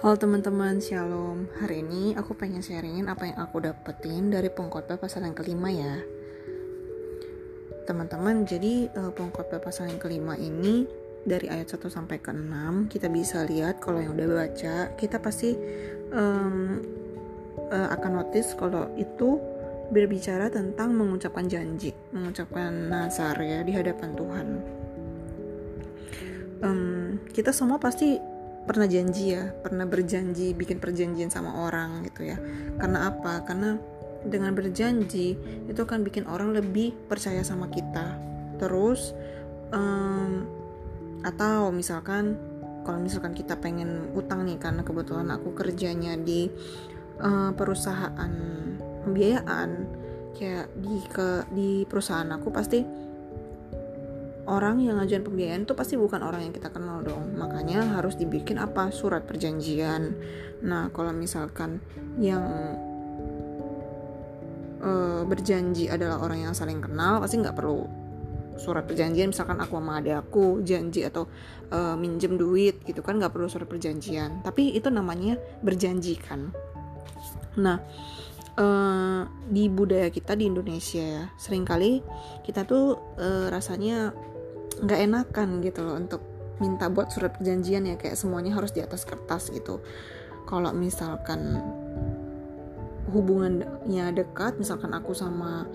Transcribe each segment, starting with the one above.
Halo teman-teman, shalom. Hari ini aku pengen sharingin apa yang aku dapetin dari pengkhotbah pasal yang kelima ya. Teman-teman, jadi uh, pengkhotbah pasal yang kelima ini dari ayat 1 sampai ke 6 kita bisa lihat kalau yang udah baca kita pasti um, uh, akan notice kalau itu berbicara tentang mengucapkan janji, mengucapkan nazar ya di hadapan Tuhan. Um, kita semua pasti pernah janji ya pernah berjanji bikin perjanjian sama orang gitu ya. Karena apa? Karena dengan berjanji itu kan bikin orang lebih percaya sama kita. Terus um, atau misalkan kalau misalkan kita pengen utang nih karena kebetulan aku kerjanya di uh, perusahaan pembiayaan kayak di ke di perusahaan aku pasti orang yang ngajuin pembiayaan itu pasti bukan orang yang kita kenal dong. Makanya harus dibikin apa? Surat perjanjian. Nah kalau misalkan yang uh, berjanji adalah orang yang saling kenal pasti nggak perlu surat perjanjian. Misalkan aku sama adik aku janji atau uh, minjem duit gitu kan nggak perlu surat perjanjian. Tapi itu namanya berjanji kan? Nah uh, di budaya kita di Indonesia ya sering kali kita tuh uh, rasanya nggak enakan gitu loh untuk minta buat surat perjanjian ya kayak semuanya harus di atas kertas gitu. Kalau misalkan hubungannya dekat misalkan aku sama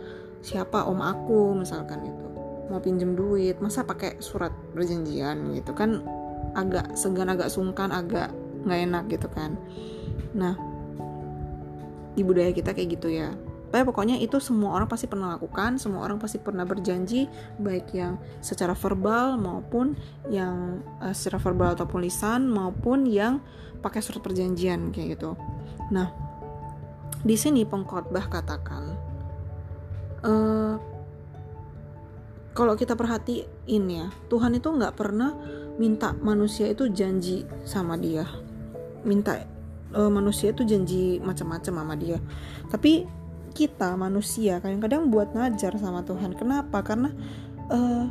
siapa om aku misalkan itu mau pinjem duit masa pakai surat perjanjian gitu? Kan agak segan agak sungkan agak nggak enak gitu kan. Nah di budaya kita kayak gitu ya tapi pokoknya itu semua orang pasti pernah lakukan semua orang pasti pernah berjanji baik yang secara verbal maupun yang uh, secara verbal ataupun lisan maupun yang pakai surat perjanjian kayak gitu. Nah di sini pengkhotbah katakan uh, kalau kita perhatiin ya Tuhan itu nggak pernah minta manusia itu janji sama dia. Minta uh, manusia itu janji macam-macam sama dia. Tapi kita manusia kadang-kadang buat ngajar sama Tuhan. Kenapa? Karena uh,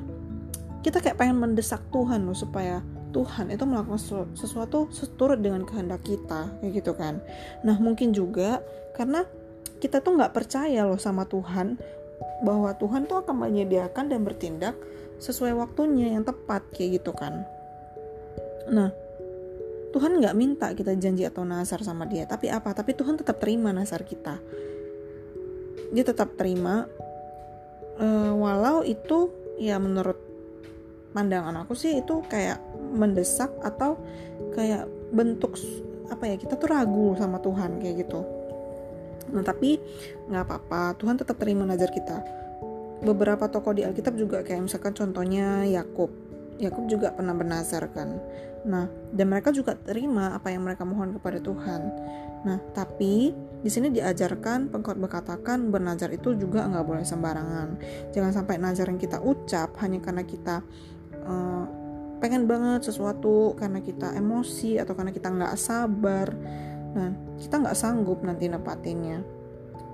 kita kayak pengen mendesak Tuhan loh supaya Tuhan itu melakukan sesuatu seturut dengan kehendak kita kayak gitu kan. Nah mungkin juga karena kita tuh nggak percaya loh sama Tuhan bahwa Tuhan tuh akan menyediakan dan bertindak sesuai waktunya yang tepat kayak gitu kan. Nah Tuhan nggak minta kita janji atau nasar sama dia tapi apa? Tapi Tuhan tetap terima nasar kita dia tetap terima. Uh, walau itu ya menurut pandangan aku sih itu kayak mendesak atau kayak bentuk apa ya kita tuh ragu sama Tuhan kayak gitu. Nah tapi nggak apa-apa Tuhan tetap terima nazar kita. Beberapa tokoh di Alkitab juga kayak misalkan contohnya Yakub Yakub juga pernah bernazar kan nah dan mereka juga terima apa yang mereka mohon kepada Tuhan nah tapi di sini diajarkan pengkhotbah katakan bernazar itu juga nggak boleh sembarangan. Jangan sampai nazar yang kita ucap hanya karena kita uh, pengen banget sesuatu karena kita emosi atau karena kita nggak sabar. Nah, kita nggak sanggup nanti nepatinnya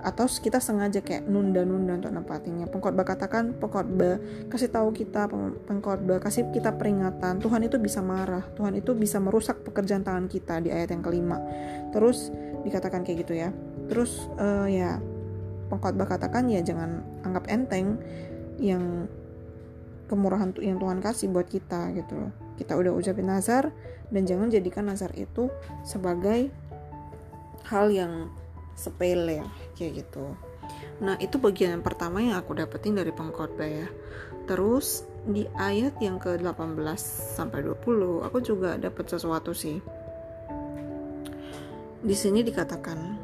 atau kita sengaja kayak nunda-nunda untuk nepatinnya. Pengkhotbah katakan pengkhotbah kasih tahu kita pengkhotbah kasih kita peringatan. Tuhan itu bisa marah, Tuhan itu bisa merusak pekerjaan tangan kita di ayat yang kelima. Terus dikatakan kayak gitu ya terus uh, ya pengkhotbah katakan ya jangan anggap enteng yang kemurahan yang Tuhan kasih buat kita gitu loh kita udah ucapin nazar dan jangan jadikan nazar itu sebagai hal yang sepele kayak gitu. Nah itu bagian yang pertama yang aku dapetin dari pengkhotbah ya. Terus di ayat yang ke 18 sampai 20 aku juga dapet sesuatu sih. Di sini dikatakan,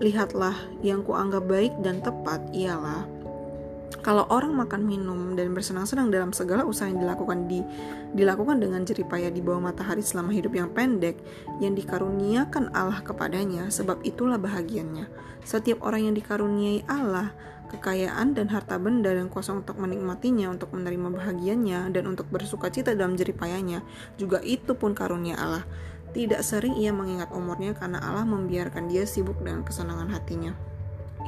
"Lihatlah, yang kuanggap baik dan tepat ialah kalau orang makan minum dan bersenang-senang dalam segala usaha yang dilakukan di dilakukan dengan jeripaya di bawah matahari selama hidup yang pendek yang dikaruniakan Allah kepadanya sebab itulah bahagiannya setiap orang yang dikaruniai Allah kekayaan dan harta benda dan kuasa untuk menikmatinya untuk menerima bahagiannya dan untuk bersuka cita dalam jeripayanya juga itu pun karunia Allah. Tidak sering ia mengingat umurnya karena Allah membiarkan dia sibuk dengan kesenangan hatinya.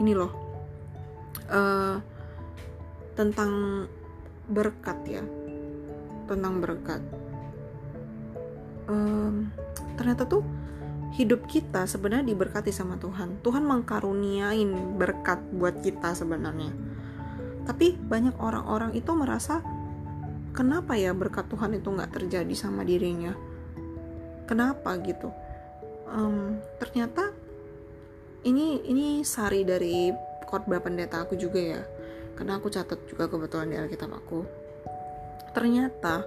Ini loh, uh, tentang berkat ya, tentang berkat. Um, ternyata tuh hidup kita sebenarnya diberkati sama Tuhan. Tuhan mengkaruniain berkat buat kita sebenarnya. Tapi banyak orang-orang itu merasa kenapa ya berkat Tuhan itu nggak terjadi sama dirinya? Kenapa gitu? Um, ternyata ini ini sari dari khotbah pendeta aku juga ya, karena aku catat juga kebetulan di Alkitab aku. Ternyata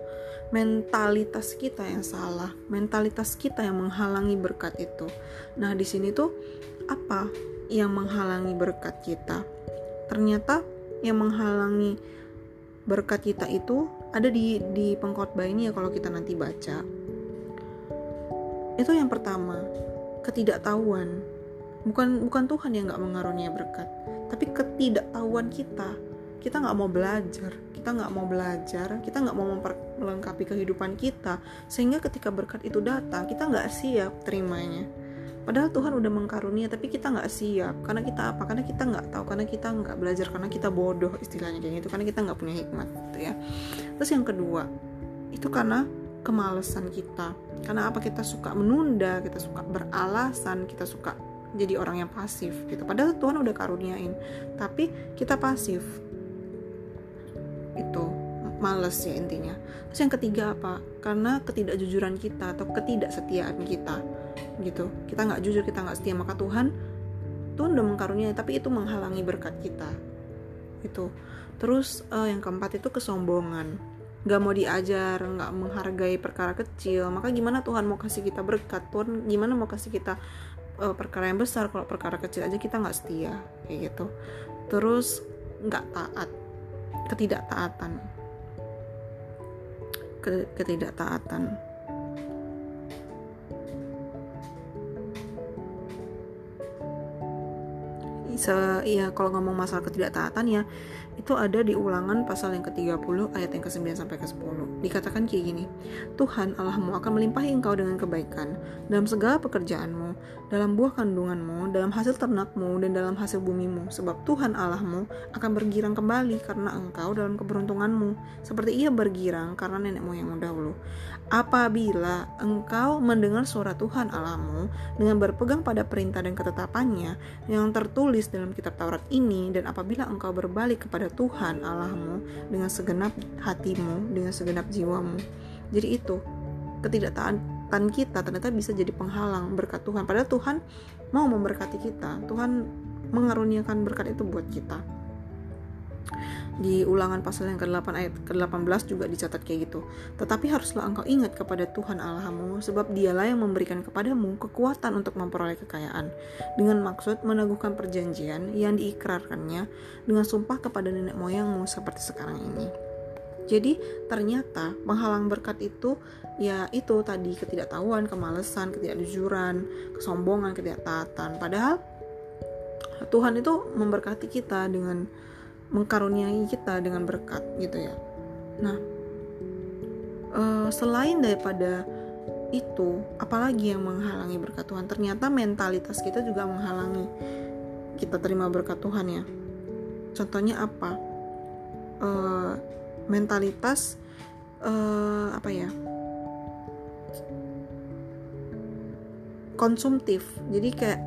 mentalitas kita yang salah, mentalitas kita yang menghalangi berkat itu. Nah, di sini tuh apa yang menghalangi berkat kita? Ternyata yang menghalangi berkat kita itu ada di di pengkhotbah ini ya kalau kita nanti baca. Itu yang pertama, ketidaktahuan. Bukan bukan Tuhan yang nggak mengarunia berkat, tapi ketidaktahuan kita kita nggak mau belajar kita nggak mau belajar kita nggak mau melengkapi kehidupan kita sehingga ketika berkat itu datang kita nggak siap terimanya. Padahal Tuhan udah mengkarunia tapi kita nggak siap. Karena kita apa? Karena kita nggak tahu karena kita nggak belajar karena kita bodoh istilahnya kayak gitu. Karena kita nggak punya hikmat gitu ya. Terus yang kedua itu karena kemalasan kita. Karena apa? Kita suka menunda kita suka beralasan kita suka jadi orang yang pasif gitu. Padahal Tuhan udah karuniain. Tapi kita pasif. Itu males ya intinya. Terus yang ketiga apa? Karena ketidakjujuran kita atau ketidaksetiaan kita gitu. Kita nggak jujur kita nggak setia. Maka Tuhan Tuhan udah mengkaruniai tapi itu menghalangi berkat kita. Itu. Terus uh, yang keempat itu kesombongan. Nggak mau diajar nggak menghargai perkara kecil. Maka gimana Tuhan mau kasih kita berkat? Tuhan gimana mau kasih kita uh, perkara yang besar. Kalau perkara kecil aja kita nggak setia kayak gitu. Terus nggak taat ketidaktaatan. Ketidaktaatan se ya kalau ngomong masalah ketidaktaatan ya itu ada di ulangan pasal yang ke-30 ayat yang ke-9 sampai ke-10. Dikatakan kayak gini, Tuhan Allahmu akan melimpahi engkau dengan kebaikan dalam segala pekerjaanmu, dalam buah kandunganmu, dalam hasil ternakmu, dan dalam hasil bumimu. Sebab Tuhan Allahmu akan bergirang kembali karena engkau dalam keberuntunganmu, seperti ia bergirang karena nenek moyangmu dahulu. Apabila engkau mendengar suara Tuhan Allahmu dengan berpegang pada perintah dan ketetapannya yang tertulis dalam kitab Taurat ini, dan apabila engkau berbalik kepada Tuhan Allahmu dengan segenap hatimu, dengan segenap jiwamu. Jadi itu ketidaktaatan kita ternyata bisa jadi penghalang berkat Tuhan. Padahal Tuhan mau memberkati kita. Tuhan mengaruniakan berkat itu buat kita di ulangan pasal yang ke-8 ayat ke-18 juga dicatat kayak gitu. Tetapi haruslah engkau ingat kepada Tuhan Allahmu sebab dialah yang memberikan kepadamu kekuatan untuk memperoleh kekayaan dengan maksud meneguhkan perjanjian yang diikrarkannya dengan sumpah kepada nenek moyangmu seperti sekarang ini. Jadi ternyata penghalang berkat itu ya itu tadi ketidaktahuan, kemalasan, ketidakjujuran, kesombongan, ketidaktaatan. Padahal Tuhan itu memberkati kita dengan mengkaruniai kita dengan berkat gitu ya. Nah, uh, selain daripada itu, apalagi yang menghalangi berkat Tuhan? Ternyata mentalitas kita juga menghalangi kita terima berkat Tuhan ya. Contohnya apa? Uh, mentalitas uh, apa ya? Konsumtif. Jadi kayak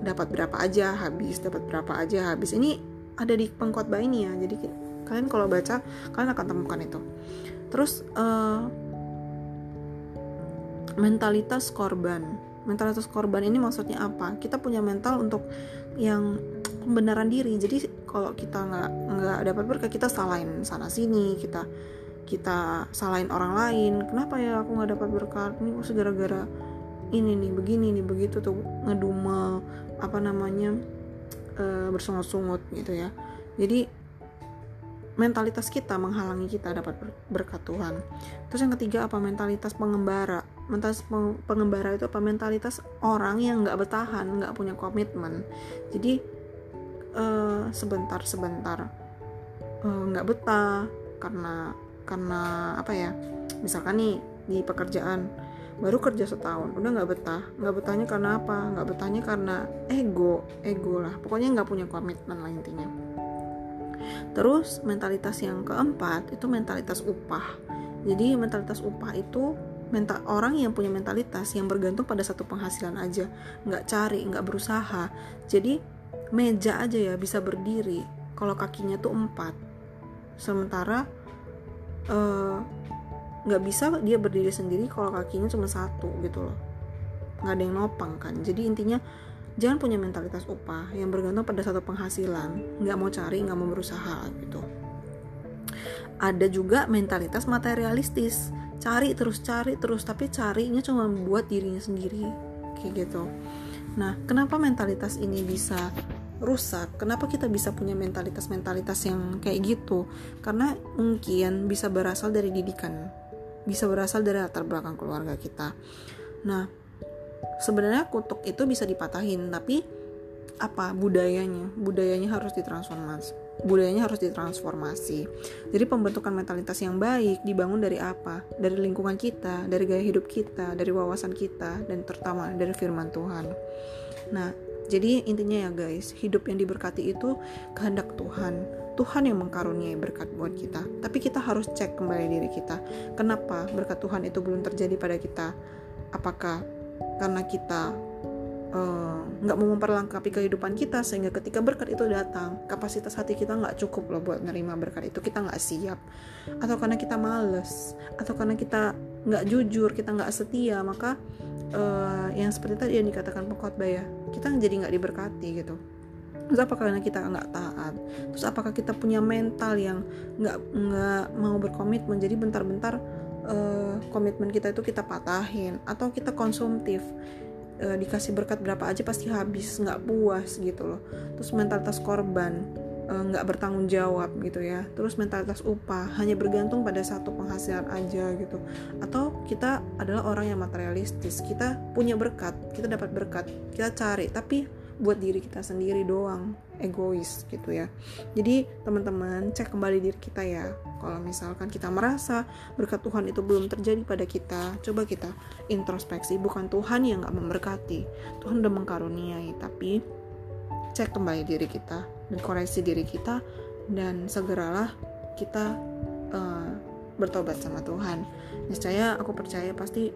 dapat berapa aja habis, dapat berapa aja habis. Ini ada di pengkhotbah ini ya. Jadi kalian kalau baca kalian akan temukan itu. Terus uh, mentalitas korban. Mentalitas korban ini maksudnya apa? Kita punya mental untuk yang pembenaran diri. Jadi kalau kita nggak nggak dapat berkah kita salahin sana sini kita kita salahin orang lain. Kenapa ya aku nggak dapat berkat? Ini pasti gara-gara ini nih begini nih begitu tuh ngedumel apa namanya e, bersungut-sungut gitu ya. Jadi mentalitas kita menghalangi kita dapat berkat Tuhan. Terus yang ketiga apa? Mentalitas pengembara. Mentalitas pengembara itu apa? Mentalitas orang yang nggak bertahan nggak punya komitmen. Jadi uh, sebentar sebentar eh, nggak uh, betah karena karena apa ya? Misalkan nih di pekerjaan baru kerja setahun. Udah nggak betah. Nggak betahnya karena apa? Nggak betahnya karena ego. Ego lah. Pokoknya nggak punya komitmen lah intinya. Terus mentalitas yang keempat itu mentalitas upah. Jadi mentalitas upah itu mental orang yang punya mentalitas yang bergantung pada satu penghasilan aja. Nggak cari nggak berusaha. Jadi meja aja ya bisa berdiri. Kalau kakinya tuh empat. Sementara eh, nggak bisa dia berdiri sendiri kalau kakinya cuma satu gitu loh. Nggak ada yang nopang kan. Jadi intinya jangan punya mentalitas upah yang bergantung pada satu penghasilan. Nggak mau cari nggak mau berusaha gitu. Ada juga mentalitas materialistis. Cari terus cari terus tapi carinya cuma buat dirinya sendiri. Kayak gitu. Nah kenapa mentalitas ini bisa rusak? Kenapa kita bisa punya mentalitas-mentalitas yang kayak gitu? Karena mungkin bisa berasal dari didikan bisa berasal dari latar belakang keluarga kita. Nah sebenarnya kutuk itu bisa dipatahin tapi apa budayanya? Budayanya harus ditransformasi budayanya harus ditransformasi. Jadi pembentukan mentalitas yang baik dibangun dari apa? Dari lingkungan kita dari gaya hidup kita dari wawasan kita dan terutama dari firman Tuhan. Nah jadi intinya ya guys hidup yang diberkati itu kehendak Tuhan Tuhan yang mengkaruniai berkat buat kita. Tapi kita harus cek kembali diri kita. Kenapa berkat Tuhan itu belum terjadi pada kita? Apakah karena kita eh, nggak uh, mau memperlengkapi kehidupan kita sehingga ketika berkat itu datang kapasitas hati kita nggak cukup loh buat nerima berkat itu. Kita nggak siap. Atau karena kita males. Atau karena kita nggak jujur kita nggak setia maka uh, yang seperti tadi yang dikatakan pengkhotbah ya kita jadi nggak diberkati gitu terus apakah karena kita nggak taat? Terus apakah kita punya mental yang nggak nggak mau berkomitmen? Jadi bentar-bentar uh, komitmen kita itu kita patahin. Atau kita konsumtif uh, dikasih berkat berapa aja pasti habis nggak puas gitu loh. Terus mentalitas korban eh, nggak uh, bertanggung jawab gitu ya. Terus mentalitas upah hanya bergantung pada satu penghasilan aja gitu. Atau kita adalah orang yang materialistis kita punya berkat kita dapat berkat kita cari. Tapi buat diri kita sendiri doang egois gitu ya. Jadi teman-teman cek kembali diri kita ya. Kalau misalkan kita merasa berkat Tuhan itu belum terjadi pada kita coba kita introspeksi. Bukan Tuhan yang gak memberkati Tuhan udah mengkaruniai. Tapi cek kembali diri kita dan koreksi diri kita dan segeralah kita uh, bertobat sama Tuhan. Niscaya aku percaya pasti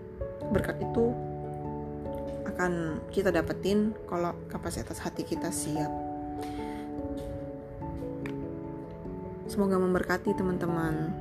berkat itu akan kita dapetin kalau kapasitas hati kita siap. Semoga memberkati teman-teman.